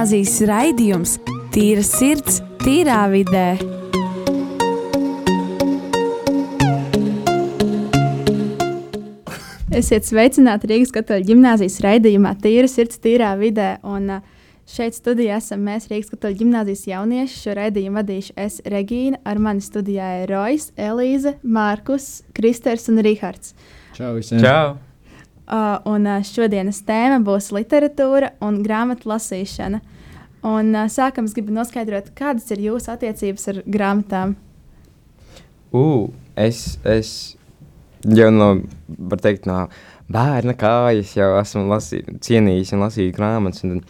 gimnāzijas raidījums Tīra sirds, tīrā vidē. Esiet sveicināti Rīgas katoļu gimnāzijas raidījumā Tīra sirds, tīrā vidē. Un, uh, Šeit studijā esam mēs Rīgas katoļu gimnāzijas jaunieši. Šo raidījumu vadīšu es Regīna, ar mani studijā ir Rojas, Elīze, Mārkus, Kristers un Rihards. Čau visiem! Čau! Uh, un uh, šodienas tēma būs literatūra un grāmatu lasīšana. Un, uh, sākam, es gribu noskaidrot, kādas ir jūsu attiecības ar grāmatām. Uh, es, es jau no, teikt, no bērna kājas jau esmu lasī, cienījis un lasījis grāmatas. Un,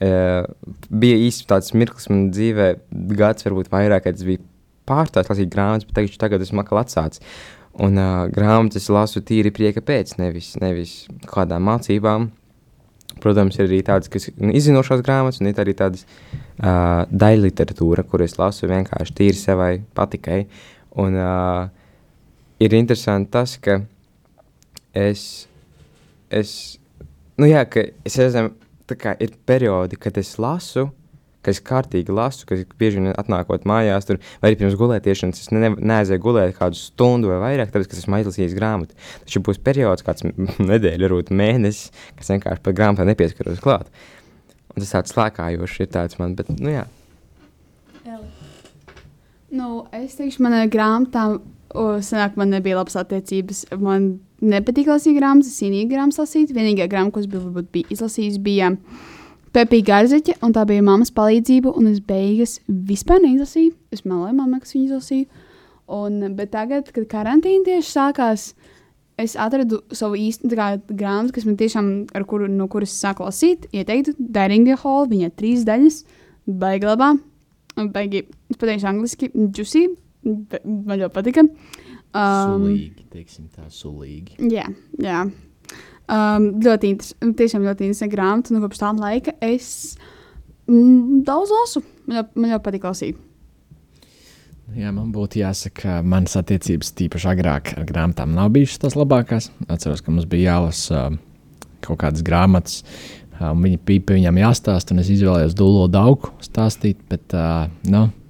uh, bija īsti tāds mirklis manā dzīvē, gads, varbūt vairāk, kad es biju pārstāvis lasīt grāmatas, bet teikšu, tagad esmu atkal atsācis. Un uh, grāmatas lasu tīri prieka pēc, nevis, nevis kādām mācībām. Protams, ir arī tādas, kas ir izzinošās grāmatas, un ir arī tādas uh, daļa literatūra, kur es lasu vienkārši tīri savai patikai. Un uh, ir interesanti tas, ka es, es, nu jā, ka es esmu, tā kā ir periodi, kad es lasu, ka es kārtīgi lasu, ka bieži vien atnākot mājās, tur, vai arī pirms gulētiešanas, es ne, neaizēju gulēt kādu stundu vai vairāk, tāpēc, ka esmu aizlasījis grāmatu. Taču būs periods, kāds nedēļa, varbūt mēnesis, kas vienkārši par grāmatu nepieskaros klāt. Un tas tāds slēkājošs ir tāds man, bet, nu jā. Nu, es teikšu, manā grāmatā, sanāk, man nebija labas attiecības. Man nepatīk lasīt grāmatas, cīnīgi grāmatas lasīt. Vienīgā grāmata, ko es biju, bija izlasījis, bija Pepija Garzeķa, un tā bija mammas palīdzība, un es beigas vispār neizlasīju. Es meloju mammai, kas viņu izlasīju. Un, bet tagad, kad karantīna tieši sākās, es atradu savu kā, grāmatu, kas man tiešām, kuru, no kuras sāku lasīt, ieteiktu Daringa Hall, viņa trīs daļas, baigi labā, baigi, es pateikšu angliski, juicy, man ļoti patika. Um, sulīgi, teiksim tā, sulīgi. Jā, jā. Um, ļoti interesanti, tiešām ļoti interesanti grāmata, nu kopš tā laika es mm, daudz lasu, man man ļoti patīk lasīt. Jā, man būtu jāsaka, ka manas attiecības, tīpaši agrāk, ar grāmatām nav bijušas tās labākās. Atceros, ka mums bija jālasa uh, kaut kādas grāmatas, un viņi bija pie viņiem jāstāsta, un es izvēlējos dūlo daugu stāstīt, bet, uh, nu, Eh,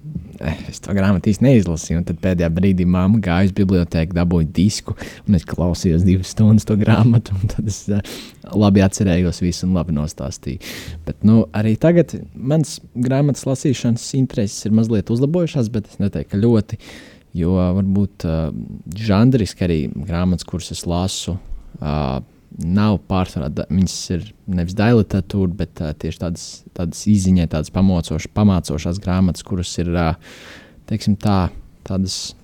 es to grāmatu īsti neizlasīju. Tad pēdējā brīdī mamma gāja uz biblioteku, dabūja disku, un es klausījos divas stundas to grāmatu. Tad es uh, labi atcerējos visu un labi nostāstīju. Bet nu, arī tagad mans grāmatas lasīšanas intereses ir mazliet uzlabojušās, bet es neteiktu, ka ļoti. Jo varbūt uh, žanriski arī grāmatas, kuras es lasu, uh, nav pārsvarā, viņas ir nevis daļliteratūra, bet uh, tieši tādas, tādas izziņai, tādas pamocošas, pamācošās grāmatas, kuras ir uh, teiksim, tā, tādas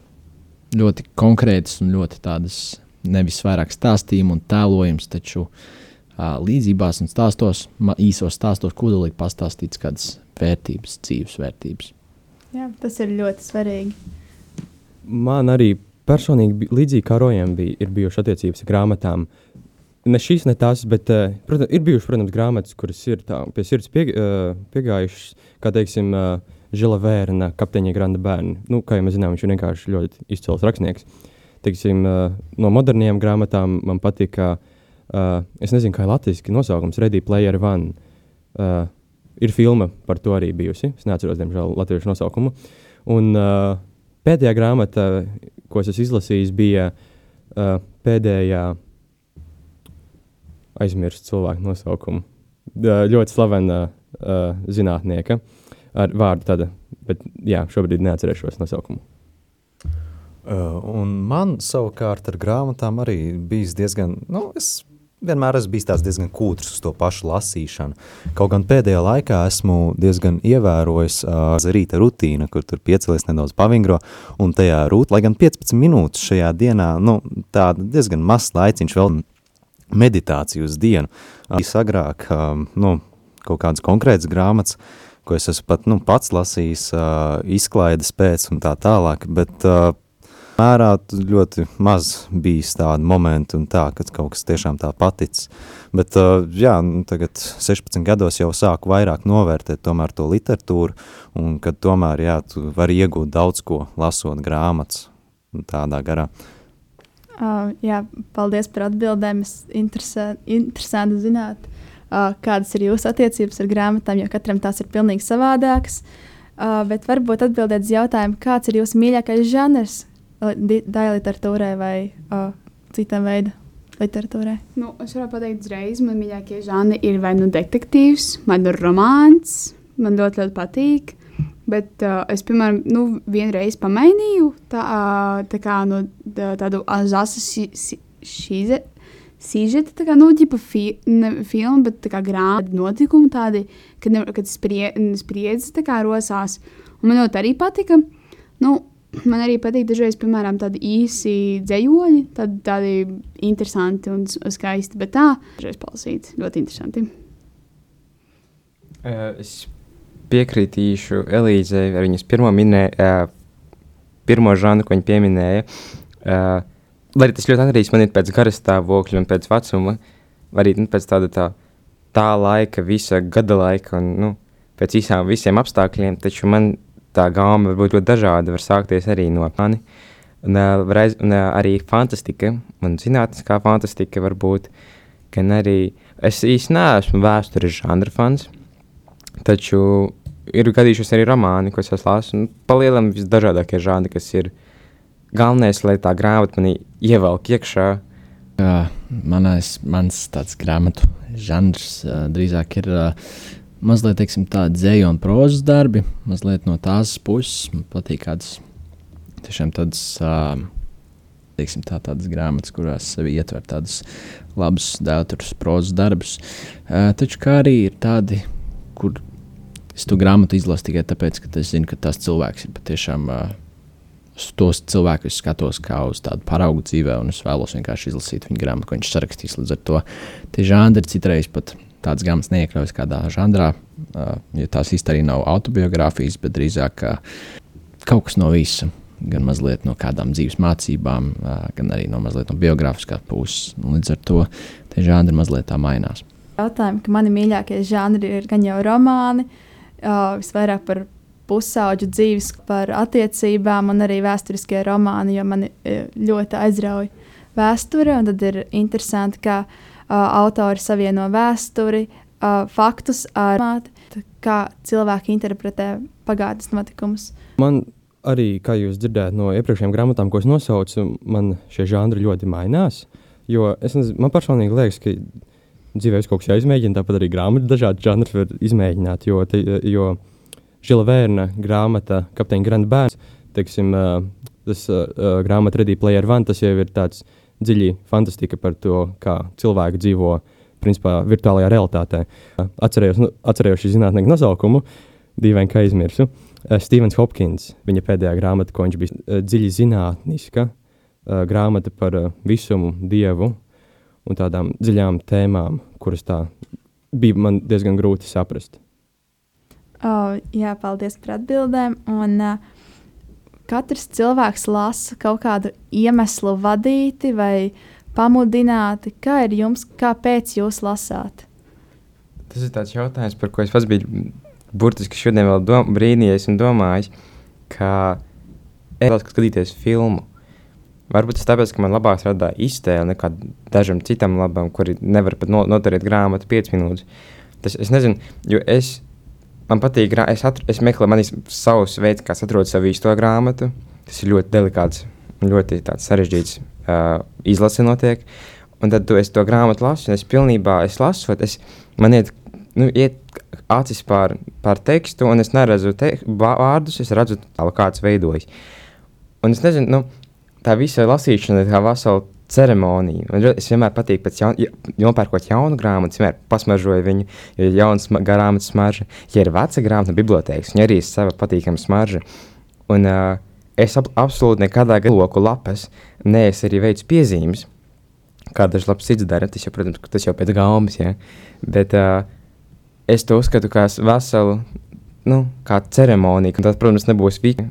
ļoti konkrētas un ļoti tādas nevis vairāk stāstījumu un tēlojums, taču uh, līdzībās un stāstos, īsos stāstos, kodolīgi pastāstīts kādas vērtības, dzīves vērtības. Jā, tas ir ļoti svarīgi. Man arī personīgi, līdzīgi kā Rojam, bija, ir bijušas attiecības ar grāmatām, Ne šīs, ne tās, bet uh, protams, ir bijušas, protams, grāmatas, kuras ir tā, pie sirds pie, uh, piegājušas, kā teiksim, uh, Žila Vērna, kapteiņa Granda bērni. Nu, kā jau mēs zinām, viņš ir vienkārši ļoti izcils rakstnieks. Teiksim, uh, no modernajām grāmatām man patika, uh, es nezinu, kā ir latviešu nosaukums, Ready Player One. Uh, ir filma par to arī bijusi. Es neatceros, diemžēl, latviešu nosaukumu. Un uh, pēdējā grāmata, ko es esmu izlasījis, bija uh, pēdējā aizmirst cilvēku nosaukumu. Ļoti slavena uh, zinātnieka ar vārdu tāda, bet jā, šobrīd neatcerēšos nosaukumu. Uh, un man savukārt ar grāmatām arī bijis diezgan, nu, es vienmēr esmu bijis diezgan kūtrs uz to pašu lasīšanu. Kaut gan pēdējā laikā esmu diezgan ievērojis uh, rīta rutīnu, kur tur piecelies nedaudz pavingro, un tajā rūt, lai gan 15 minūtes šajā dienā, nu, tāda diezgan mazs laiciņš vēl meditāciju uz dienu. Es agrāk nu, kaut kādas konkrētas grāmatas, ko es esmu pat nu, pats lasījis, izklaides pēc un tā tālāk, bet mērā ļoti maz bijis tādu momentu un tā, kad kaut kas tiešām tā paticis. Bet, jā, nu, tagad 16 gados jau sāku vairāk novērtēt tomēr to literatūru, un kad tomēr, jā, tu vari iegūt daudz ko lasot grāmatas tādā garā. Uh, Uh, jā, paldies par atbildēm. Es interesē, interesanti zināt, uh, kādas ir jūsu attiecības ar grāmatām, jo katram tās ir pilnīgi savādākas. Uh, bet varbūt atbildēt uz jautājumu, kāds ir jūsu mīļākais žanrs daļai literatūrai vai uh, citam veidam literatūrai? Nu, es varu pateikt, uzreiz man mīļākie žanri ir vai nu detektīvs, vai nu romāns. Man ļoti, ļoti patīk. Bet uh, es, piemēram, nu, vienreiz pamainīju tā, uh, tā kā, no, tā, tādu azasu šīze. Sīžeta, tā kā nu, ģipa fi, ne filma, bet tā kā grāmata notikumi tādi, kad, ne, kad sprie, spriedzes tā kā rosās. Un man ļoti arī patika. Nu, man arī patīk dažreiz, piemēram, tādi īsi dzējoļi, tādi, tādi interesanti un skaisti, bet tā, dažreiz palasīt, ļoti interesanti. Uh, es piekritīšu Elīzei ar viņas pirmo, minē, uh, pirmo žanru, ko viņa pieminēja. Uh, lai tas ļoti atkarīgs man ir pēc garastāvokļa un pēc vecuma, arī nu, pēc tāda tā, tā laika, visa gada laika un nu, pēc visām, visiem apstākļiem, taču man tā gāma var būt ļoti dažāda, var sākties arī no mani. Un, uh, reiz, un uh, arī fantastika, un zinātniskā fantastika var būt, gan arī, es īsti neesmu vēstures žanra fans, taču ir gadījušies arī romāni, ko es esmu lasu, un palielam visdažādākie žanri, kas ir galvenais, lai tā grāmata manī ievelk iekšā. Uh, manais, mans tāds grāmatu žanrs uh, drīzāk ir uh, mazliet teiksim, tādi dzēju un prozas darbi, mazliet no tās puses. Man patīk kādas tiešām tādas. Uh, teiksim, tā, tādas grāmatas, kurās sevi ietver tādus labus dēlus, prozas darbus. Uh, taču kā arī ir tādi, kur Es to grāmatu izlasu tikai tāpēc, ka es zinu, ka tas cilvēks ir patiešām. Uh, tos cilvēkus skatos kā uz tādu paraugu dzīvē, un es vēlos vienkārši izlasīt viņa grāmatu, ko viņš sarakstīs. Līdz ar to tie žanri citreiz pat tādas grāmatas neiekļaujas kādā žanrā, uh, jo tās īstenībā arī nav autobiogrāfijas, bet drīzāk uh, kaut kas no visa. Gan mazliet no kādām dzīves mācībām, gan arī no mazliet no biogrāfiskās puses. Līdz ar to tie žanri mazliet tā mainās. Jautājumi, ka mani mīļākie žanri ir gan jau romāni, visvairāk par pusauģu dzīves, par attiecībām un arī vēsturiskie romāni, jo mani ļoti aizrauja vēsture. Tad ir interesanti, kā uh, autori savieno vēsturi, uh, faktus ar māti, kā cilvēki interpretē pagātnes notikumus. Man arī, kā jūs dzirdējāt no iepriekšējām grāmatām, ko es nosaucu, man šie žanri ļoti mainās. Jo es nezinu, man personīgi liekas, ka dzīvē kaut kas jāizmēģina, tāpat arī grāmatā dažādi žanri var izmēģināt. Jo, te, jo Žila Vērna grāmata Kapteiņa Granda bērns, teiksim, tas uh, grāmata Ready Player One, tas jau ir tāds dziļi fantastika par to, kā cilvēki dzīvo principā, virtuālajā realitātē. Atcerējos, nu, atcerējos šī zinātnieka nosaukumu, dīvaini, ka aizmirsu. Uh, Stevens Hopkins, viņa pēdējā grāmata, ko viņš bija uh, dziļi zinātniska, grāmata par visumu, dievu, un tādām dziļām tēmām, kuras tā bija man diezgan grūti saprast. Oh, jā, paldies par atbildēm. Un, uh, katrs cilvēks lasa kaut kādu iemeslu vadīti vai pamudināti. Kā ir jums, kāpēc jūs lasāt? Tas ir tāds jautājums, par ko es pats biju burtiski šodien vēl brīnījies un domājis, ka es vēlos skatīties filmu. Varbūt tas tāpēc, ka man labāk strādā iztēle nekā dažam citam labam, kuri nevar pat no, noturēt grāmatu 5 minūtes. Tas, es nezinu, jo es, man patīk, es, atru, es meklēju manis savus veids, kā atrod savu īsto grāmatu. Tas ir ļoti delikāts, ļoti sarežģīts uh, izlase notiek. Un tad tu to grāmatu lasu, un es pilnībā es lasu, es, man iet, nu, iet acis pār, pār tekstu, un es neredzu te, vārdus, es redzu, kāds veidojas. Un es nezinu, nu, tā visa lasīšana ir kā vesela ceremonija. Man es vienmēr patīk, pēc jaun, nopērkot jaunu grāmatu, vienmēr pasmaržoju viņu, jo ir jauns grāmatas smarža. Ja ir veca grāmata, bibliotēkas, viņa arī ir sava patīkama smarža. Un uh, es ap, absolūti nekādā loku lapas neesmu arī veids piezīmes, kā dažs labs cits dara. Tas jau, protams, tas jau pēc gaumas, ja. Bet uh, es to uzskatu kā veselu, nu, kā ceremoniju, un tas, protams, nebūs vīki.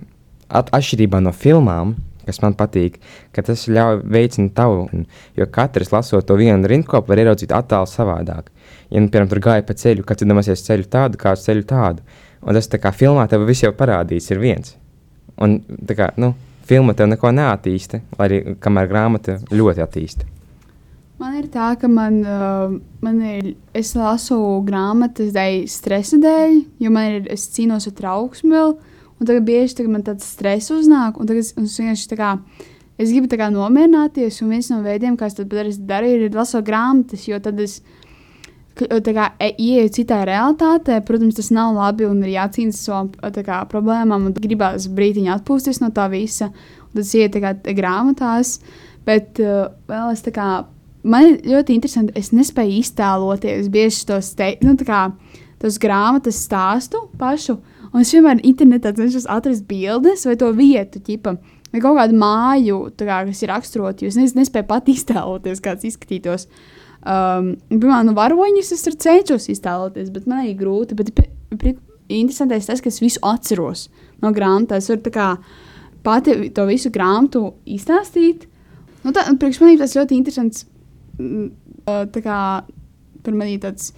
At, atšķirībā no filmām, kas man patīk, ka tas ļauj veicināt tavu. Jo katrs lasot to vienu rindkopu, var ieraudzīt attēlu savādāk. Ja, nu, piemēram, tur gāja pa ceļu, kad iedomāsies ceļu tādu, kāds ceļu tādu. Un tas tā kā filmā tev viss jau parādīts, ir viens. Un tā kā, nu, filma tev neko neattīsta, lai arī kamēr grāmata ļoti attīsta. Man ir tā, ka man, uh, man ir, es lasu grāmatas dēļ, stresa dēļ, jo man ir, es cīnos ar trauksmi vēl, un tagad bieži tagad man tāds stress uznāk, un tagad es, un es vienkārši tā kā, es gribu tā kā nomierināties, un viens no veidiem, kā es tad darīju, ir lasot grāmatas, jo tad es, kā e, ieeju citā realitātē, protams, tas nav labi un ir jācīnās ar savām problēmām, un gribās brīdiņu atpūsties no tā visa, tas iet tā kā grāmatās, bet uh, vēl es tā kā man ļoti interesanti. Es nespēju iztēloties bieži tos, te, nu, kā, tos grāmatas stāstu pašu. Un es vienmēr internetā cenšos atrast bildes vai to vietu, ķipa, vai kaut kādu māju, kā, kas ir raksturota. Es nespēju pat iztēloties, kāds izskatītos. Um, piemēram, nu, varoņus es cenšos iztēloties, bet man ir grūti. Bet, interesantais tas, ka es visu atceros no grāmatas. Es varu kā, pati to visu grāmatu izstāstīt. Nu, tā, priekš manī tas ļoti interesants tā kā par mani tāds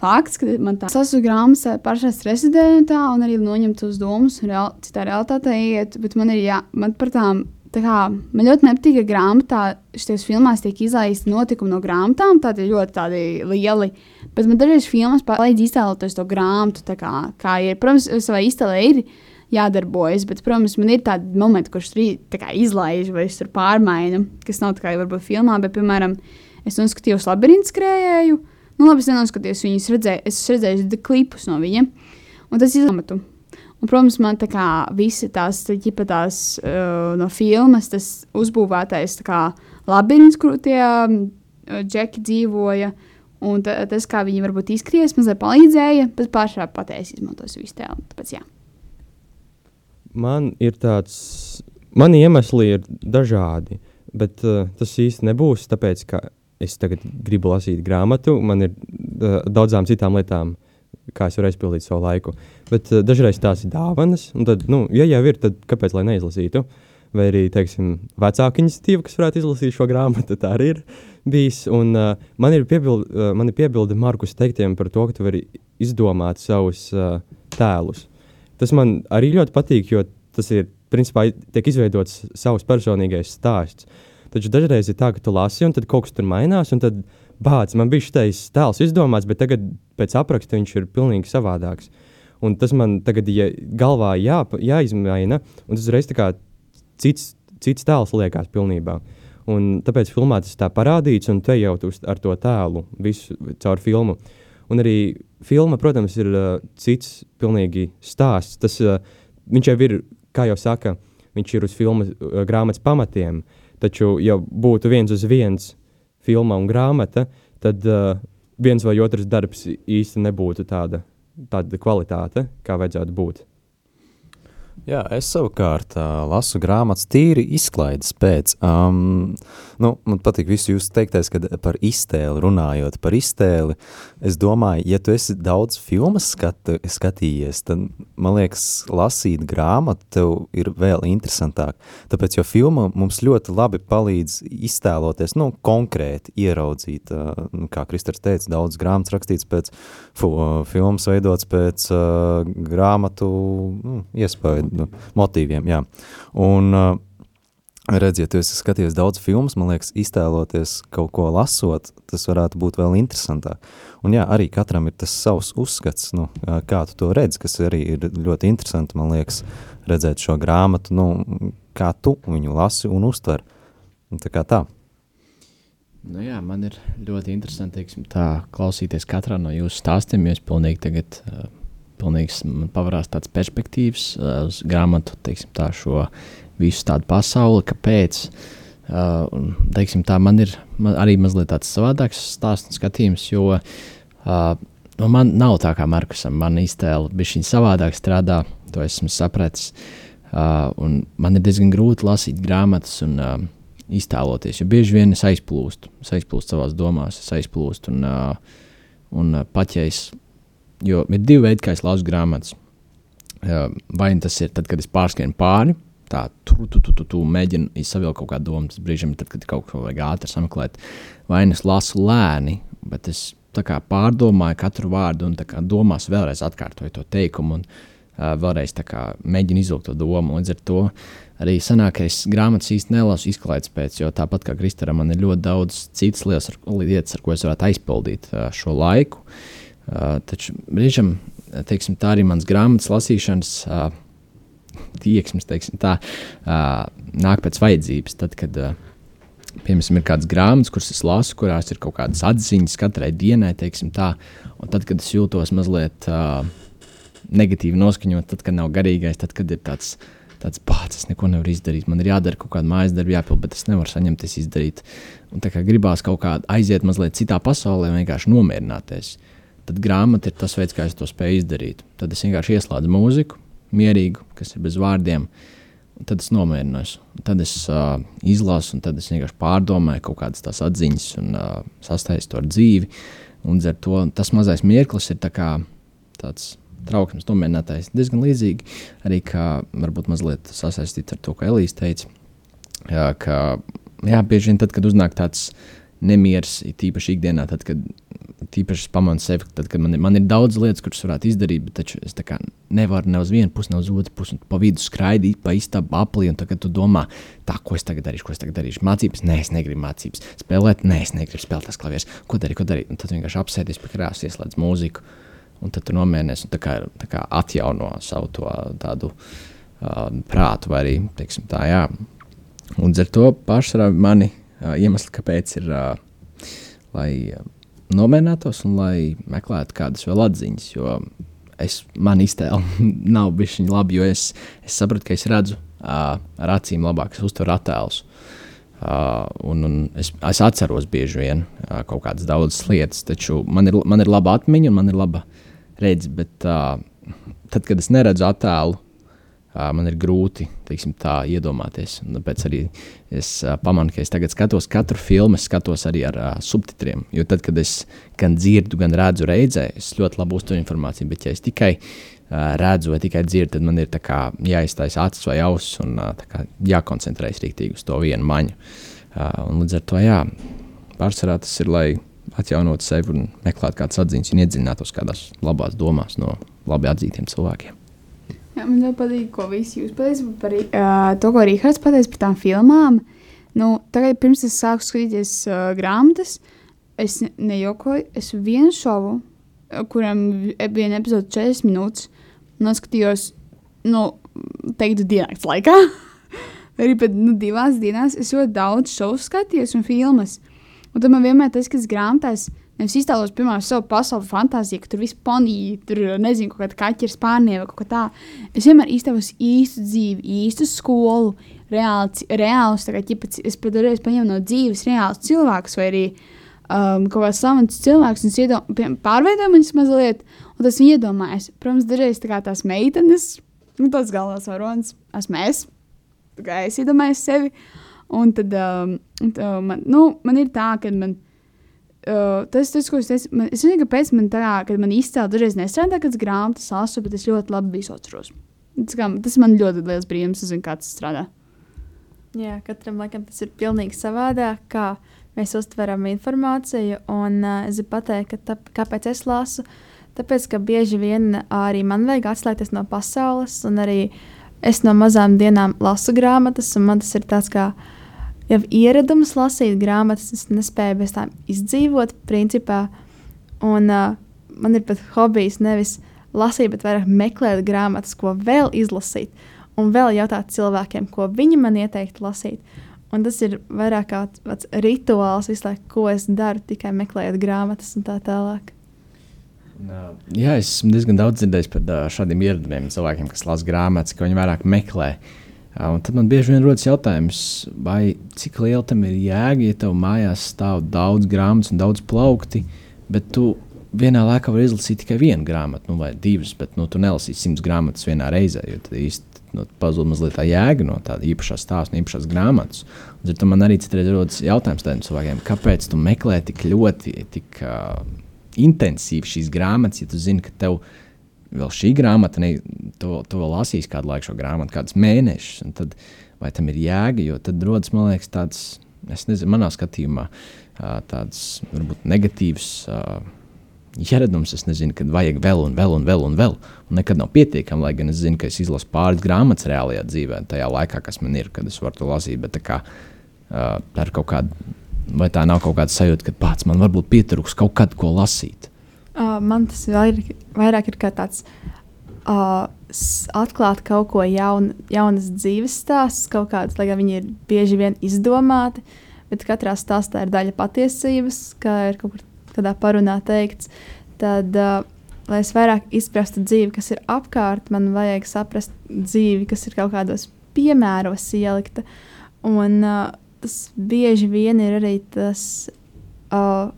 fakts, ka man tā sasu grāmatas stresa dēļ un tā, un arī noņemt tos domas, real, citā realitātē iet, bet man ir jā, man par tām, tā kā, man ļoti nepatīk, ka grāmatā šies filmās tiek izlaisti notikumi no grāmatām, tādi ļoti tādi lieli, bet man dažreiz filmas palīdz iztēloties to grāmatu, tā kā, kā ir, protams, savai iztēlē ir jādarbojas. Bet, protams, man ir tādi momenti, kurus tur izlaiž vai tur pārmaina, kas nav tā kā varbūt filmā, bet, piemēram, Es noskatījos labirintu skrējēju. Nu, labi, es nenoskatījos viņas, redzēju, es redzēju klipus no viņa. Un tas izlamatu. Un, protams, man tā kā visi tās, ģipa tās uh, no filmas, tas uzbūvētais kā labirints, kur tie uh, džeki dzīvoja. Un tas, kā viņi varbūt izskries, mazliet palīdzēja, bet pašā patēs izmantos visu tēlu. Tāpēc, jā. Man ir tāds, mani iemesli ir dažādi, bet uh, tas īsti nebūs tāpēc, ka es tagad gribu lasīt grāmatu, man ir uh, daudzām citām lietām, kā es varu aizpildīt savu laiku. Bet uh, dažreiz tās ir dāvanas, un tad, nu, ja jau ir, tad kāpēc lai neizlasītu? Vai arī, teiksim, vecāka iniciatīva, kas varētu izlasīt šo grāmatu, tā arī ir bijis. Un, uh, man ir piebilde, uh, man ir piebilde Markus teiktiem par to, ka tu vari izdomāt savus uh, tēlus. Tas man arī ļoti patīk, jo tas ir, principā, tiek izveidots savs personīgais stāsts. Uh, Taču dažreiz ir tā, ka tu lasi, un tad kaut kas tur mainās, un tad bācis, man bija šis tēls izdomāts, bet tagad pēc apraksta viņš ir pilnīgi savādāks. Un tas man tagad ja galvā jā, jāizmaina, un tas uzreiz cits, cits tēls liekas pilnībā. Un tāpēc filmā tas tā parādīts, un te jau tu ar to tēlu visu caur filmu. Un arī filma, protams, ir uh, cits pilnīgi stāsts. Tas, uh, viņš jau ir, kā jau saka, viņš ir uz filmas uh, grāmatas pamatiem. Uh, Taču, ja būtu viens uz viens filma un grāmata, tad uh, viens vai otrs darbs īsti nebūtu tāda, tāda kvalitāte, kā vajadzētu būt. Jā, es savukārt uh, lasu grāmatas tīri izklaides pēc. Um, nu, man patīk visu jūsu teiktais, kad par iztēli runājot. Par iztēli, es domāju, ja tu esi daudz filmas skatu, skatījies, tad, man liekas, lasīt grāmatu tev ir vēl interesantāk. Tāpēc, jo filma mums ļoti labi palīdz iztēloties, nu, konkrēti ieraudzīt, uh, kā Kristers teica, daudz grāmatas rakstīts pēc, fu, uh, filmas veidots pēc uh, grāmatu nu, iespēju motīviem. Jā. Un, uh, redziet, ja es skaties daudz filmas, man liekas, iztēloties kaut ko lasot, tas varētu būt vēl interesantāk. Un jā, arī katram ir tas savs uzskats, nu, kā tu to redz, kas arī ir ļoti interesanti, man liekas, redzēt šo grāmatu, nu, kā tu viņu lasi un uztver. Tā kā tā. Nu jā, man ir ļoti interesanti teiksim, tā, klausīties katrā no jūsu stāstiem. Jūs pilnīgi tagad uh, pilnīgs, pavarās tāds perspektīvs uh, uz grāmatu, teiksim, tā šo visu tādu pasauli, kāpēc. Uh, un, teiksim, tā man ir man arī mazliet tāds savādāks stāsts un skatījums, jo uh, nu, man nav tā kā Markusam, man iztēle bija šī savādāk strādā, to esmu sapratis. Uh, man ir diezgan grūti lasīt grāmatas un uh, iztēloties, jo bieži vien es aizplūstu, es aizplūstu savās domās, es aizplūstu un, uh, un uh, pat ja es Jo ir divi veidi, kā es lasu grāmatas. Vai nu tas ir tad, kad es pārskrienu pāri, tā tu, tu, tu, tu, tu mēģinu izsavilkt kaut kādu domu, tas brīžam, tad, kad kaut ko vajag ātri sameklēt. Vai nu es lasu lēni, bet es pārdomāju katru vārdu un domās vēlreiz atkārtoju to teikumu. Un, uh, vēlreiz kā mēģinu izvilkt to domu. Līdz ar to arī sanāk, ka es grāmatas īsti nelasu izklaides pēc, jo tāpat kā Kristaram, man ir ļoti daudz citas lietas, ar, lietas, ar ko es varētu aizpildīt uh, šo laiku. Uh, taču brīžam, teiksim, tā arī mans grāmatas lasīšanas. Uh, Tieksmes, teiksim, tā uh, nāk pēc vajadzības. Tad, kad uh, piemēram, ir kādas grāmatas, kuras es lasu, kurās ir kaut kādas atziņas katrai dienai, teiksim, tā, un tad, kad es jūtos mazliet uh, negatīvi noskaņot, tad, kad nav garīgais, tad, kad ir tāds, tāds pats, es neko nevaru izdarīt, man ir jādara kaut kāda mājas darba, jāpild, bet es nevaru saņemties izdarīt. Un tā kā gribās kaut kā aiziet mazliet citā pasaulē, vienkārši nomierināties. Tad grāmata ir tas veids, kā es to spēju izdarīt. Tad es vienkārši ieslēdzu mūziku, mierīgu, kas ir bez vārdiem. Tad es nomierinos, tad es uh, izlasu, un tad es vienkārši pārdomāju kaut kādas tās atziņas un uh, sastaisu to ar dzīvi. Un ar to tas mazais mirklis ir tā kā tāds trauksmes nomierinātājs. Diezgan līdzīgi arī kā varbūt mazliet sasaistīts ar to, ko Elīze teica. Jā, ka jā, bieži vien tad, kad uznāk tāds nemieris, tīpaši ikdienā, tad, kad tīpaši pamanu sevi, tad, kad man ir, man ir daudz lietas, kuras varētu izdarīt, bet taču es nevaru ne uz vienu pusi, ne uz otru pusi, un pa vidu skraidīt pa istabu aplī, un tagad tu domā, tā, ko es tagad darīšu, ko es tagad darīšu. Mācības, nē, es negribu mācības, spēlēt, nē, es negribu spēlēt tās klavierus, ko darīt, ko darīt. Un tad vienkārši apsēties pie krāsas, ieslēdz mūziku, un tad tu nomierinies un tā kā, tā kā atjauno savu to tādu uh, prātu, vai arī, teiksim tā, jā. Un ar to pārsvarā mani iemesli, kāpēc ir, lai nomierinātos un lai meklētu kādas vēl atziņas. Jo es, man iztēle nav bijusi labi, jo es, es sapratu, ka es redzu ar acīm labāk, es uztveru attēlus. Uh, un, un es, es atceros bieži vien uh, kaut kādas daudzas lietas, taču man ir, man ir laba atmiņa un man ir laba redzes. Bet uh, tad, kad es neredzu attēlu, man ir grūti teiksim, tā iedomāties. Tāpēc arī es pamanu, ka es tagad skatos katru filmu, skatos arī ar uh, subtitriem. Jo tad, kad es gan dzirdu, gan redzu reizē, es ļoti labi uztveru informāciju. Bet, ja es tikai uh, redzu vai tikai dzirdu, tad man ir kā, jāiztaisa acis vai ausis un uh, kā, jākoncentrējas rīktīgi uz to vienu maņu. Uh, līdz ar to jā, pārsvarā tas ir, lai atjaunotu sevi un meklētu kādas atziņas un iedziļinātos kādās labās domās no labi atzītiem cilvēkiem. Jā, man ļoti patīk, ko visi jūs pateicat par uh, to, ko Rīgards pateica par tām filmām. Nu, tagad, pirms es sāku skatīties uh, grāmatas, es ne nejokoju. Es vienu šovu, kuram bija epizode 40 minūtes, noskatījos, nu, teiktu, dienas laikā. Arī pat nu, divās dienās es ļoti daudz šovu skatījos un filmas. Un tad man vienmēr tas, kas grāmatās, Nevis iztēlos, piemēram, savu pasaules fantāziju, ka tur viss ponija, tur nezinu, kaut kāda kaķa ir spārnē vai kaut kā tā. Es vienmēr iztēlos īstu dzīvi, īstu skolu, reāli, reālus, tā kā ķipats, es pat reiz paņēmu no dzīves reālus cilvēkus vai arī um, kaut kāds slavens cilvēks un iedom, pārveidoju viņus mazliet, un tas viņi iedomājas. Protams, dažreiz tā kā tās meitenes, nu tas galvenais varonis, esmu es, tā kā es iedomājos sevi, un tad um, tā, man, nu, man ir tā, ka man Uh, tas, tas, ko es teicu, man, es nezinu, kāpēc man tā, kad man izcēla dažreiz nestrādā, kad es grāmatas lasu, bet es ļoti labi visu atceros. Tas, kā, tas man ļoti liels brīnums, zinu, kā tas strādā. Jā, katram laikam tas ir pilnīgi savādāk, kā mēs uztveram informāciju. Un uh, es gribu pateikt, ka tā, kāpēc es lasu, tāpēc, ka bieži vien arī man vajag atslēgties no pasaules, un arī es no mazām dienām lasu grāmatas, un man tas ir tāds kā jau ieradums lasīt grāmatas, es nespēju bez tām izdzīvot, principā. Un uh, man ir pat hobijs nevis lasīt, bet vairāk meklēt grāmatas, ko vēl izlasīt, un vēl jautāt cilvēkiem, ko viņi man ieteiktu lasīt. Un tas ir vairāk kā tāds rituāls, laiku, ko es daru, tikai meklējot grāmatas un tā tālāk. Jā, es esmu diezgan daudz dzirdējis par šādiem ieradumiem cilvēkiem, kas lasa grāmatas, ka viņi vairāk meklē uh, Un tad man bieži vien rodas jautājums, vai cik liela tam ir jēga, ja tev mājās stāv daudz grāmatu un daudz plaukti, bet tu vienā laikā vari izlasīt tikai vienu grāmatu, nu, vai divas, bet nu, tu nelasīsi simts grāmatas vienā reizē. Tad īsti nu, pazūd mazliet tā jēga no tāda īpašā stāsta, no īpašās grāmatas. Un tad man arī citreiz rodas jautājums tādiem cilvēkiem, kāpēc tu meklē tik ļoti, tik uh, intensīvi šīs grāmatas, ja tu zini, ka tev ir vēl šī grāmata, ne, to, to lasīs kādu laiku, šo grāmatu, kādus mēnešus. Tad, vai tam ir jēga? Jo tad rodas, man liekas, tāds, es nezinu, manā skatījumā, tāds varbūt negatīvs ieradums. Es nezinu, kad vajag vēl un vēl un vēl un vēl. Un nekad nav pietiekami, lai gan es zinu, ka es izlasu pāris grāmatas reālajā dzīvē, tajā laikā, kas man ir, kad es varu to lasīt. Bet tā, kā, tā ir kaut kāda, vai tā nav kaut kāda sajūta, ka pats man varbūt pietrūks kaut kad ko lasīt. Uh, man tas vairāk, vairāk ir kā tāds uh, atklāt kaut ko jaunu, jaunas dzīves stāstus, kaut kādus, lai gan viņi ir bieži vien izdomāti, bet katrā stāstā ir daļa patiesības, kā ir kaut kur kādā parunā teikts. Tad, uh, lai es vairāk izprastu dzīvi, kas ir apkārt, man vajag saprast dzīvi, kas ir kaut kādos piemēros ielikta. Un uh, tas bieži vien ir arī tas. Uh,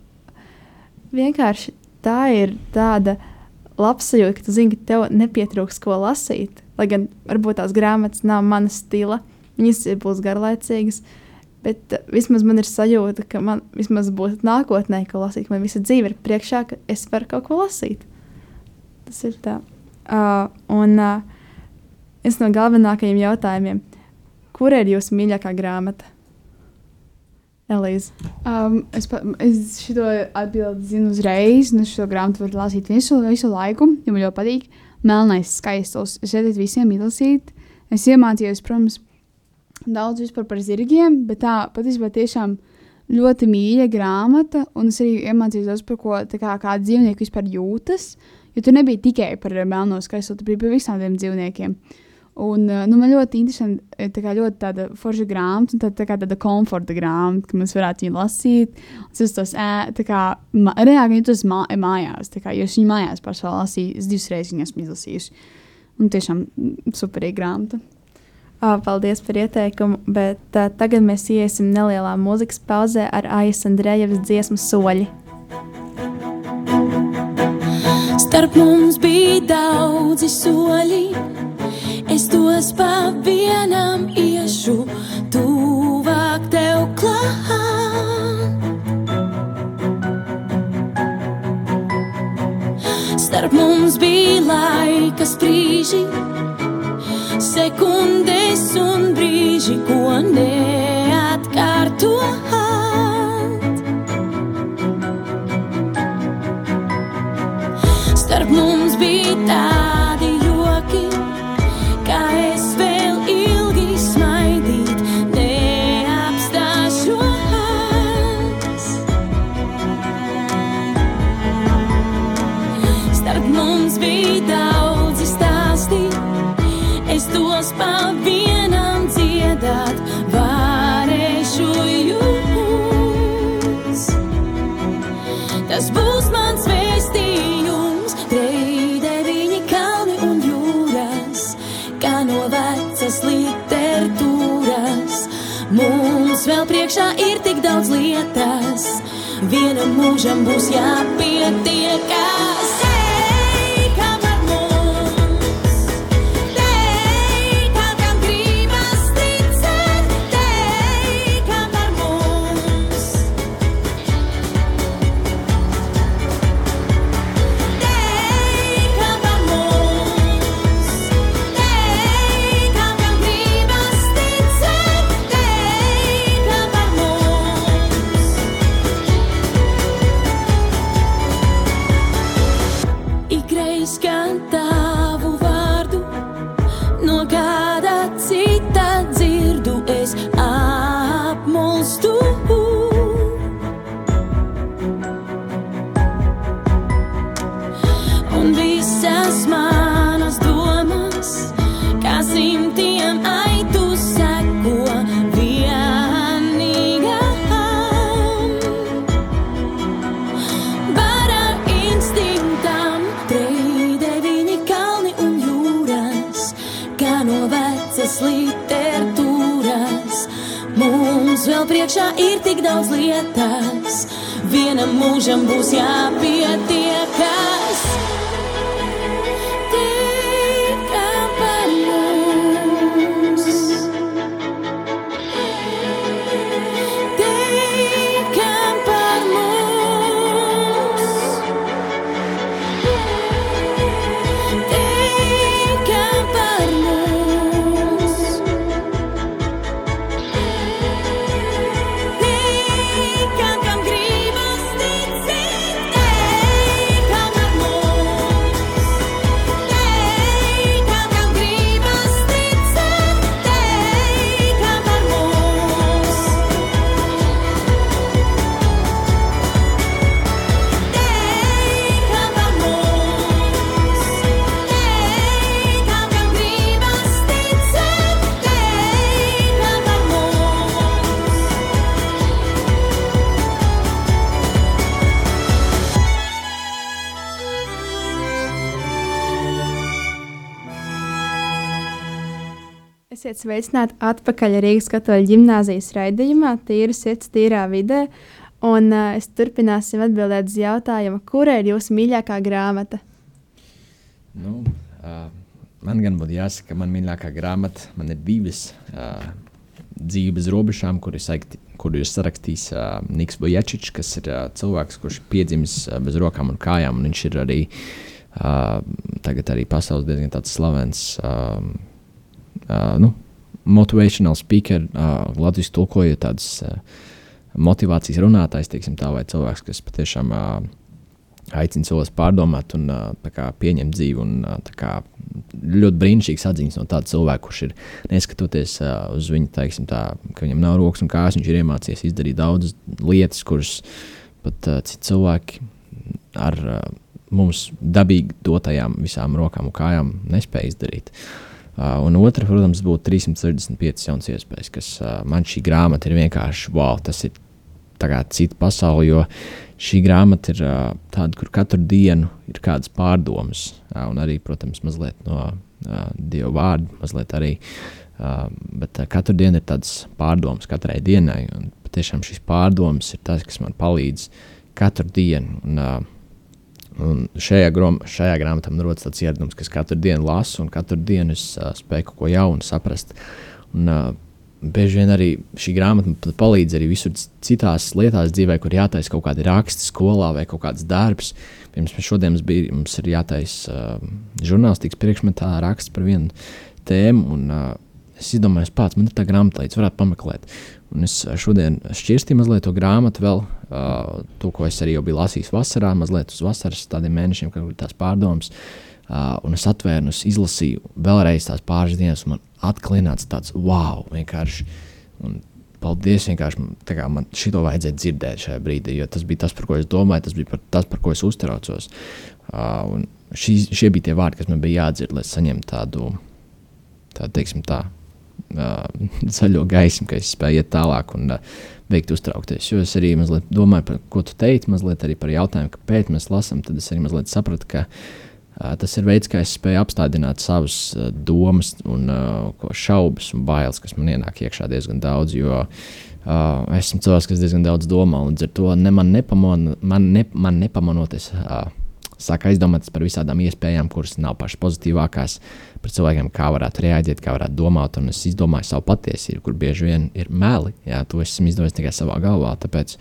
vienkārši tā ir tāda labsajūta, ka tu zini, ka tev nepietrūks ko lasīt. Lai gan varbūt tās grāmatas nav mana stila, viņas būs garlaicīgas. Bet uh, vismaz man ir sajūta, ka man vismaz būs nākotnē, ko lasīt. Man visa dzīve ir priekšā, ka es varu kaut ko lasīt. Tas ir tā. Uh, un uh, viens no galvenākajiem jautājumiem, kur ir jūsu mīļākā grāmata? Elīze. Um, es pa, es šo atbildi zinu uzreiz, es šo grāmatu varu lasīt visu, visu laiku, jo man ļoti patīk. Melnais, skaists. Es ieteiktu visiem izlasīt. Es iemācījos, protams, daudz par zirgiem, bet tā patiesībā tiešām ļoti mīļa grāmata. Un es arī iemācījos daudz par ko kā, kā dzīvnieki vispār jūtas. Jo tur nebija tikai par melno skaisto, tur bija par visām tiem dzīvniekiem. Un, uh, nu, man ļoti interesanti, eh, tā ļoti tāda forša grāmata, un tā, tā kā tāda komforta grāmata, ka mēs varētu viņu lasīt. Es tos ē, tā kā reāli jūtos mā, mājās, kā jūs viņu mājās pašā lasījāt, es divas reizes viņu esmu izlasījusi. Un tiešām mm, superīga grāmata. Ā, Paldies par ieteikumu, bet uh, tagad mēs iesim nelielā mūzikas pauzē ar Aijas Andrejevas dziesmu soļi. Starp mums bija daudzi soļi, es tos pa vienam iešu, tuvāk tev klāt. Starp mums bija laika sprīži, sekundes un brīži, ko neatkārtot. Priekšā ir tik daudz lietas, vienam mūžam būs jāpietiekas. Simtiem aitu seko vienīgām. Bara instinktam, treide viņi kalni un jūras, kā no vecas literatūras. Mums vēl priekšā ir tik daudz lietas, vienam mūžam būs jāpietiekas. Esiet sveicināti atpakaļ Rīgas katoļu ģimnāzijas raidījumā, tīra sirds, tīrā vidē. Un uh, es turpināsim atbildēt uz jautājumu, kura ir jūsu mīļākā grāmata? Nu, uh, man gan būtu jāsaka, ka man mīļākā grāmata man ir divas uh, dzīves robežām, kur ir, saikti, kur ir sarakstījis uh, Niks Bojačičs, kas ir uh, cilvēks, kurš ir piedzimis uh, bez rokām un kājām. Un viņš ir arī uh, tagad arī pasaules diezgan slavens. Uh, uh, nu, motivational speaker, uh, Latvijas tulkojot tādas uh, motivācijas runātājs, teiksim, tā, vai cilvēks, kas patiešām uh, aicina cilvēkus pārdomāt un uh, kā, pieņemt dzīvi. Un, uh, kā, ļoti brīnišķīgs atziņas no tāda cilvēka, kurš ir neskatoties uh, uz viņu, teiksim, tā, ka viņam nav rokas un kājas, viņš ir iemācījies izdarīt daudzas lietas, kuras pat uh, citi cilvēki ar uh, mums dabīgi dotajām visām rokām un kājām nespēja izdarīt. Uh, un otra, protams, būtu 365 jaunas iespējas, kas uh, man šī grāmata ir vienkārši wow, tas ir cita pasaule, jo šī grāmata ir uh, tāda, kur katru dienu ir kādas pārdomas, uh, un arī, protams, mazliet no uh, Dieva vārda, mazliet arī. Uh, bet uh, katru dienu ir tādas pārdomas, katrai dienai. Un patiešām šīs pārdomas ir tas, kas man palīdz katru dienu. Un, uh, Un šajā, grom, šajā grāmatā man rodas tāds ieradums, ka es katru dienu lasu, un katru dienu es uh, spēju kaut ko jaunu saprast. Un, uh, bieži vien arī šī grāmata palīdz arī visur citās lietās dzīvē, kur jātaisa kaut kādi raksti skolā vai kaut kāds darbs. Pirms mēs šodien mums, bija, mums ir jātaisa uh, žurnālistikas priekšmetā raksts par vienu tēmu. Un, uh, es izdomāju, pats man ir tā grāmata, līdz varētu pameklēt. Un es šodien šķirstīju mazliet to grāmatu, vēl uh, to, ko es arī biju lasījis vasarā, mazliet uz vasaras tādiem mēnešiem, kad ir tās pārdomas. Uh, un es atvēru, izlasīju vēlreiz tās pāris dienas, un man atklināts tāds wow, vienkārši. Un paldies, vienkārši kā, man šito vajadzēja dzirdēt šajā brīdī, jo tas bija tas, par ko es domāju, tas bija par, tas, par ko es uztraucos. Uh, šī, šie bija tie vārdi, kas man bija jādzird, lai saņemtu tādu, tādu teiksim, tā, uh, zaļo gaismu, ka es spēju iet tālāk un uh, veikt uztraukties. Jo es arī mazliet domāju par ko tu teici, mazliet arī par jautājumu, kāpēc mēs lasām. Tad es arī mazliet sapratu, ka uh, Tas ir veids, kā es spēju apstādināt savas domas, un uh, šaubas un bailes, kas man ienāk iekšā diezgan daudz. Jo uh, esmu cilvēks, kas diezgan daudz domā, un līdz ar to ne, man, nepamon, man, ne, man nepamanoties, uh, sāk aizdomāt par visādām iespējām, kuras nav pašas pozitīvākās, par cilvēkiem, kā varētu reaģēt, kā varētu domāt. Un es izdomāju savu patiesību, kur bieži vien ir meli. Jā, to esmu izdomājis tikai savā galvā. Tāpēc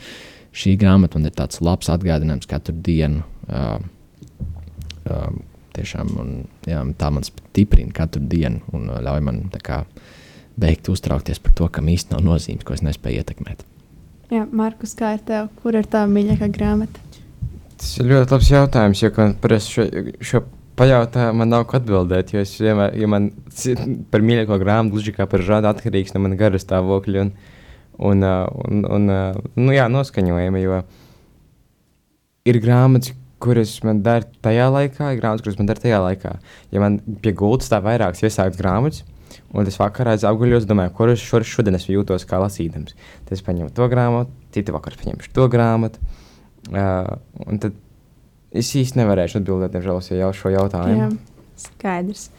šī grāmata man ir tāds labs atgādinājums katru dienu. Uh, um, tiešām, un, jā, tā man stiprina katru dienu un uh, ļauj man kā, beigt uztraukties par to, kam īstenībā nav nozīmes, ko es nespēju ietekmēt. Jā, Markus, kā ir tev? Kur ir tā mīļākā grāmata? Tas ir ļoti labs jautājums, jo par šo, šo pajautājumu man nav ko atbildēt. Jo es vienmēr, ja man par mīļāko grāmatu, gluži kā par žādu, atkarīgs no manas garas stāvokļa un, un, uh, un, un, uh, nu, jā, noskaņojuma. Jo ir grāmatas, kuras man dara tajā laikā, ir grāmatas, kuras man dara tajā laikā. Ja man pie gultas stāv vairākas iesāktas grāmatas, un es vakarā apguļos, domāju, kurš šur, šodien es jūtos kā lasītājs. Tad es paņemu to grāmatu, citu vakaru paņemšu to grāmatu. Uh, un tad es īsti nevarēšu atbildēt, diemžēl, uz šo jautājumu. Jā, skaidrs.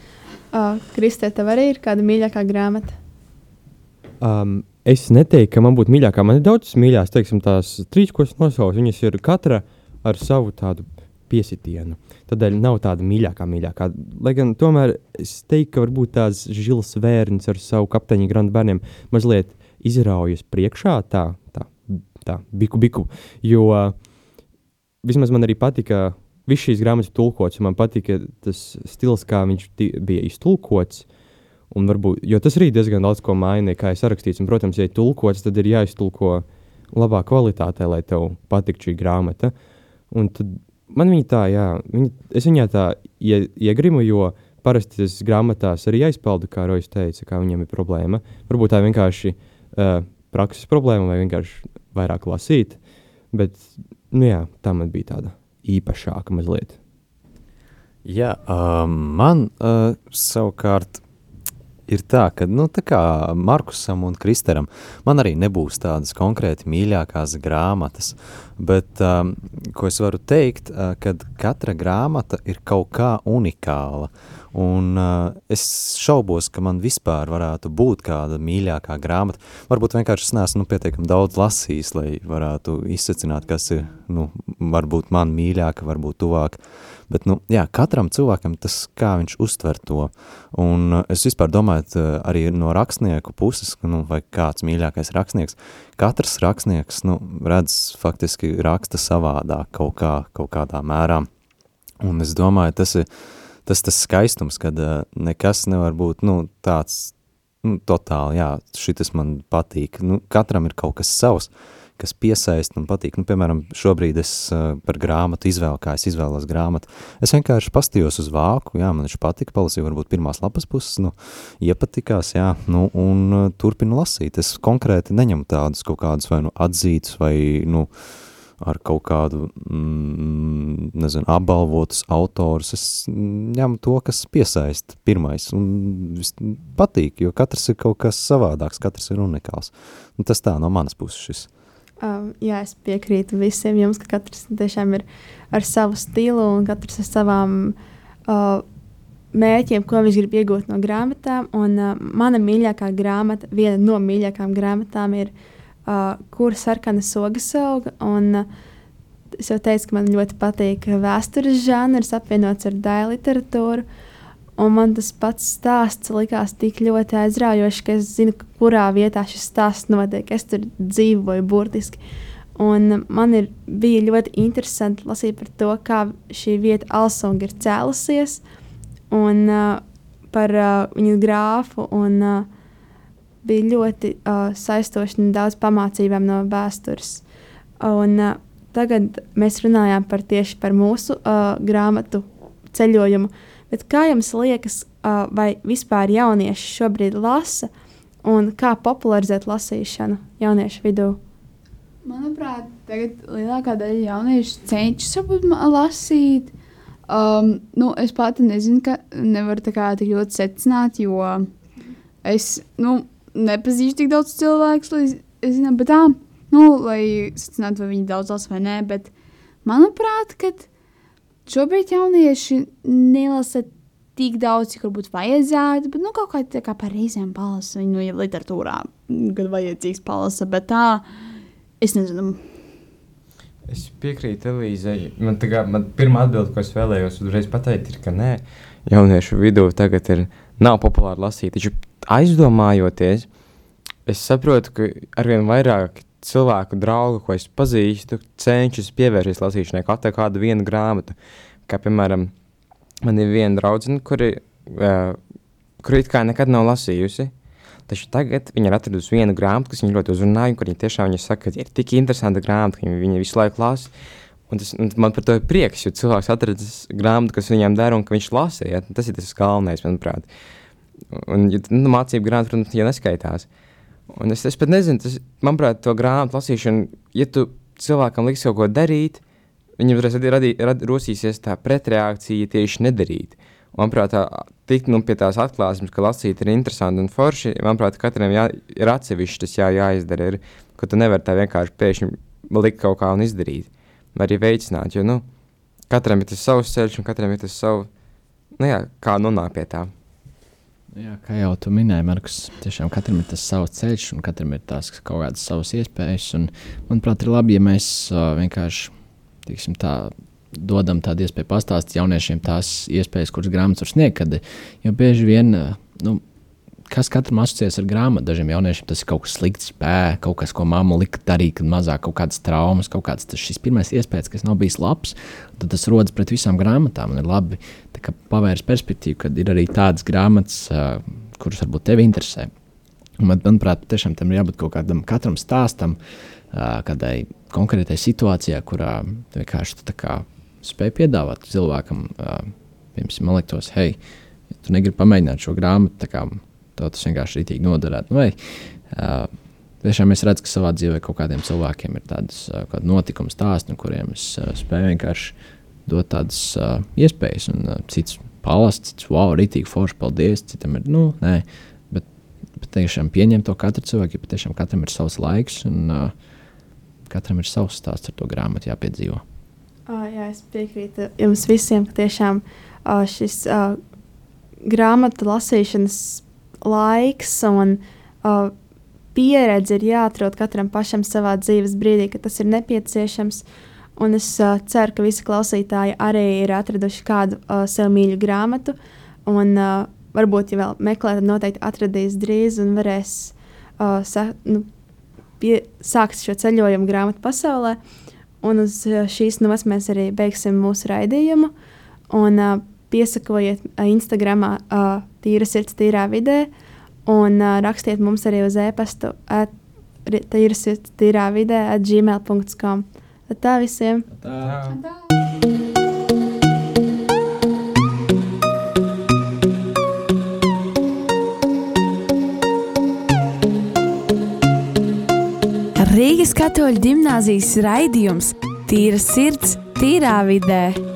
Uh, Kristē, tev arī ir kāda mīļākā grāmata? Um, es neteiktu, ka man būtu mīļākā. Man ir daudz mīļākās, teiksim, tās trīs, ko es nosaucu. Viņas ir katra ar savu tādu piesitienu. Tādēļ nav tāda mīļākā, mīļākā. Lai gan tomēr es teiktu, ka varbūt tās žils vērns ar savu kapteiņa grandu bērniem mazliet izraujas priekšā, tā, tā, tā biku, biku. Jo vismaz man arī patika, viss šīs grāmatas ir tulkots, un man patika tas stils, kā viņš bija iztulkots. Un varbūt, jo tas arī diezgan daudz ko maina, kā ir rakstīts. Un, protams, ja ir tulkots, tad ir jāiztulko labā kvalitātē, lai tev patiktu šī grāmata. Un tad man viņa tā, jā, viņa, es viņā tā ie, iegrimu, jo parasti tas grāmatās arī aizpeldu, kā Rojas teica, kā viņam ir problēma. Varbūt tā ir vienkārši uh, prakses problēma vai vienkārši vairāk lasīt, bet nu jā, tā man bija tāda īpašāka mazliet. Jā, um, man uh, savukārt ir tā, ka nu, tā kā Markusam un Kristeram man arī nebūs tādas konkrēti mīļākās grāmatas, bet um, ko es varu teikt, uh, kad katra grāmata ir kaut kā unikāla. Un uh, es šaubos, ka man vispār varētu būt kāda mīļākā grāmata. Varbūt vienkārši es neesmu nu, pietiekami daudz lasījis, lai varētu izsacināt, kas ir, nu, varbūt man mīļāka, varbūt tuvāk. Bet, nu, jā, katram cilvēkam tas, kā viņš uztver to. Un uh, es vispār domāju, arī no rakstnieku puses, nu, vai kāds mīļākais rakstnieks, katrs rakstnieks, nu, redz faktiski raksta savādāk kaut kā, kaut kādā mērā. Un es domāju, tas ir tas, tas skaistums, kad uh, nekas nevar būt nu, tāds nu, totāli, jā, šitas man patīk. Nu, katram ir kaut kas savs, kas piesaista un patīk. Nu, piemēram, šobrīd es uh, par grāmatu izvēlu, kā es izvēlos grāmatu. Es vienkārši pastījos uz vāku, jā, man viņš patika, palasīju varbūt pirmās lapas puses, nu, iepatikās, jā, nu, un uh, turpinu lasīt. Es konkrēti neņemu tādus kaut kādus vai nu atzītus vai, nu, uh, ar kaut kādu, mm, nezinu, apbalvotus autorus. Es ņemu to, kas piesaista pirmais un patīk, jo katrs ir kaut kas savādāks, katrs ir unikāls. Un tas tā no manas puses šis. Um, jā, es piekrītu visiem jums, ka katrs tiešām ir ar savu stilu un katrs ar savām uh, mērķiem, ko viņš grib iegūt no grāmatām. Un, uh, mana mīļākā grāmata, viena no mīļākajām grāmatām ir uh, uh, kur sarkana sogas auga. Un, uh, es jau teicu, ka man ļoti patīk vēstures žanrs, apvienots ar dēļu literatūru. Un man tas pats stāsts likās tik ļoti aizraujošs, ka es zinu, kurā vietā šis stāsts notiek. Es tur dzīvoju burtiski. Un man ir, bija ļoti interesanti lasīt par to, kā šī vieta Alsunga ir cēlusies, un uh, par uh, viņu grāfu un uh, bija ļoti uh, saistoši un daudz pamācībām no vēstures. Un, uh, tagad mēs runājām par tieši par mūsu uh, grāmatu ceļojumu. Bet kā jums liekas, uh, vai vispār jaunieši šobrīd lasa un kā popularizēt lasīšanu jauniešu vidū? Manuprāt, tagad lielākā daļa jauniešu cenšas lasīt. Um, nu, es pati nezinu, ka nevaru tā kā tik ļoti secināt, jo es, nu, nepazīstu tik daudz cilvēku, lai es zinātu, bet tā, nu, lai secinātu, vai viņi daudz lasa vai nē. Bet, manuprāt, kad šobrīd jaunieši nelasa tik daudz, cik varbūt vajadzētu, bet, nu, kaut kā tā kā par reizēm palasa viņu nu, ja literatūrā, kad vajadzīgs palasa, bet tā, es nezinu. Es piekrītu Elīzei. Man, kā, man pirmā atbilde, ko es vēlējos pateikt, ir, ka nē, jauniešu vidū tagad ir, nav populāri lasīt. Taču aizdomājoties, es saprotu, ka arvien vairāk cilvēku draugu, ko es pazīstu, cenšas pievērsties lasīšanai, katru kādu vienu grāmatu. Kā piemēram, man ir viena draudzene, kuri, uh, kuri it kā nekad nav lasījusi. Taču tagad viņa ir atradusi vienu grāmatu, kas viņu ļoti uzrunāja, un kur viņa tiešām viņa saka, ka ir tik interesanta grāmata, ka viņa visu laiku lasa. Un tas, un man par to ir prieks, jo cilvēks atradis grāmatu, kas viņam der, un ka viņš lasa. Ja? Tas ir tas galvenais, manuprāt. Uh, Un, nu, mācību grāmatu, protams, ja neskaitās. Un es, es pat nezinu, tas, manuprāt, to grāmatu lasīšanu, ja tu cilvēkam liks kaut ko darīt, viņam uzreiz rosīsies tā pretreakcija tieši nedarīt. Un, manuprāt, tā, tikt nu, pie tās atklāsmes, ka lasīt ir interesanti un forši, manuprāt, katram jā, ir atsevišķi tas jā, jāizdara, ir, ka tu nevari tā vienkārši pēkšņi likt kaut kā un izdarīt, vai arī veicināt, jo, nu, katram ir tas savs ceļš un katram ir tas savs, nu jā, kā nonākt pie tā. Jā, kā jau tu minēji, Markus, tiešām katram ir tas savs ceļš, un katram ir tās kaut kādas savas iespējas. Un, manuprāt, ir labi, ja mēs uh, vienkārši tiksim, tā, dodam tādu iespēju pastāstīt jauniešiem tās iespējas, kuras grāmatas var sniegt. Kad, jo bieži vien, uh, nu, kas katram asociējas ar grāmatu, dažiem jauniešiem tas ir kaut kas slikts, spēks, kaut kas, ko mamma lika darīt, kad mazāk kaut kādas traumas, kaut kāds tas šis pirmais iespējas, kas nav bijis labs, tad tas rodas pret visām grāmatām. Un ir labi pavērst perspektīvu, kad ir arī tādas grāmatas, kuras varbūt tevi interesē. Un, man, manuprāt, tiešām tam ir jābūt kaut kādam katram stāstam, kādai konkrētai situācijai, kurā vienkārši tu kā, spēj piedāvāt cilvēkam, piemēram, man liekas, hei, tu negribi pamēģināt šo grāmatu, tas vienkārši rītīgi noderētu. Vai, uh, Tiešām es redzu, ka savā dzīvē kaut kādiem cilvēkiem ir tādas uh, notikuma stāsti, no kuriem es uh, spēju vienkārši dot tādas uh, iespējas, un uh, cits palast, cits wow, rītīgi forši, paldies, citam ir, nu, nē, bet, bet tiešām pieņem to katru cilvēku, jo tiešām katram ir savs laiks, un uh, katram ir savs stāsts ar to grāmatu jāpiedzīvo. Uh, jā, es piekrītu jums visiem, ka tiešām uh, šis uh, grāmatu lasīšanas laiks un uh, pieredze ir jāatrod katram pašam savā dzīves brīdī, kad tas ir nepieciešams. Un es uh, ceru, ka visi klausītāji arī ir atraduši kādu uh, sev mīļu grāmatu. Un, uh, varbūt, ja vēl meklē, tad noteikti atradīs drīz un varēs uh, sa, nu, pie, sākt šo ceļojumu grāmatu pasaulē. Un uz uh, šīs nomas mēs arī beigsim mūsu raidījumu. Un, uh, piesakojiet uh, Instagram, uh, tīra sirds, tīrā vidē. Un uh, rakstiet mums arī uz e-pastu, tīra sirds, tīrā vidē, atgmail.com. Tā visiem! Tā. Rīgas katoļu gimnāzijas raidījums Tīra sirds, tīrā vidē.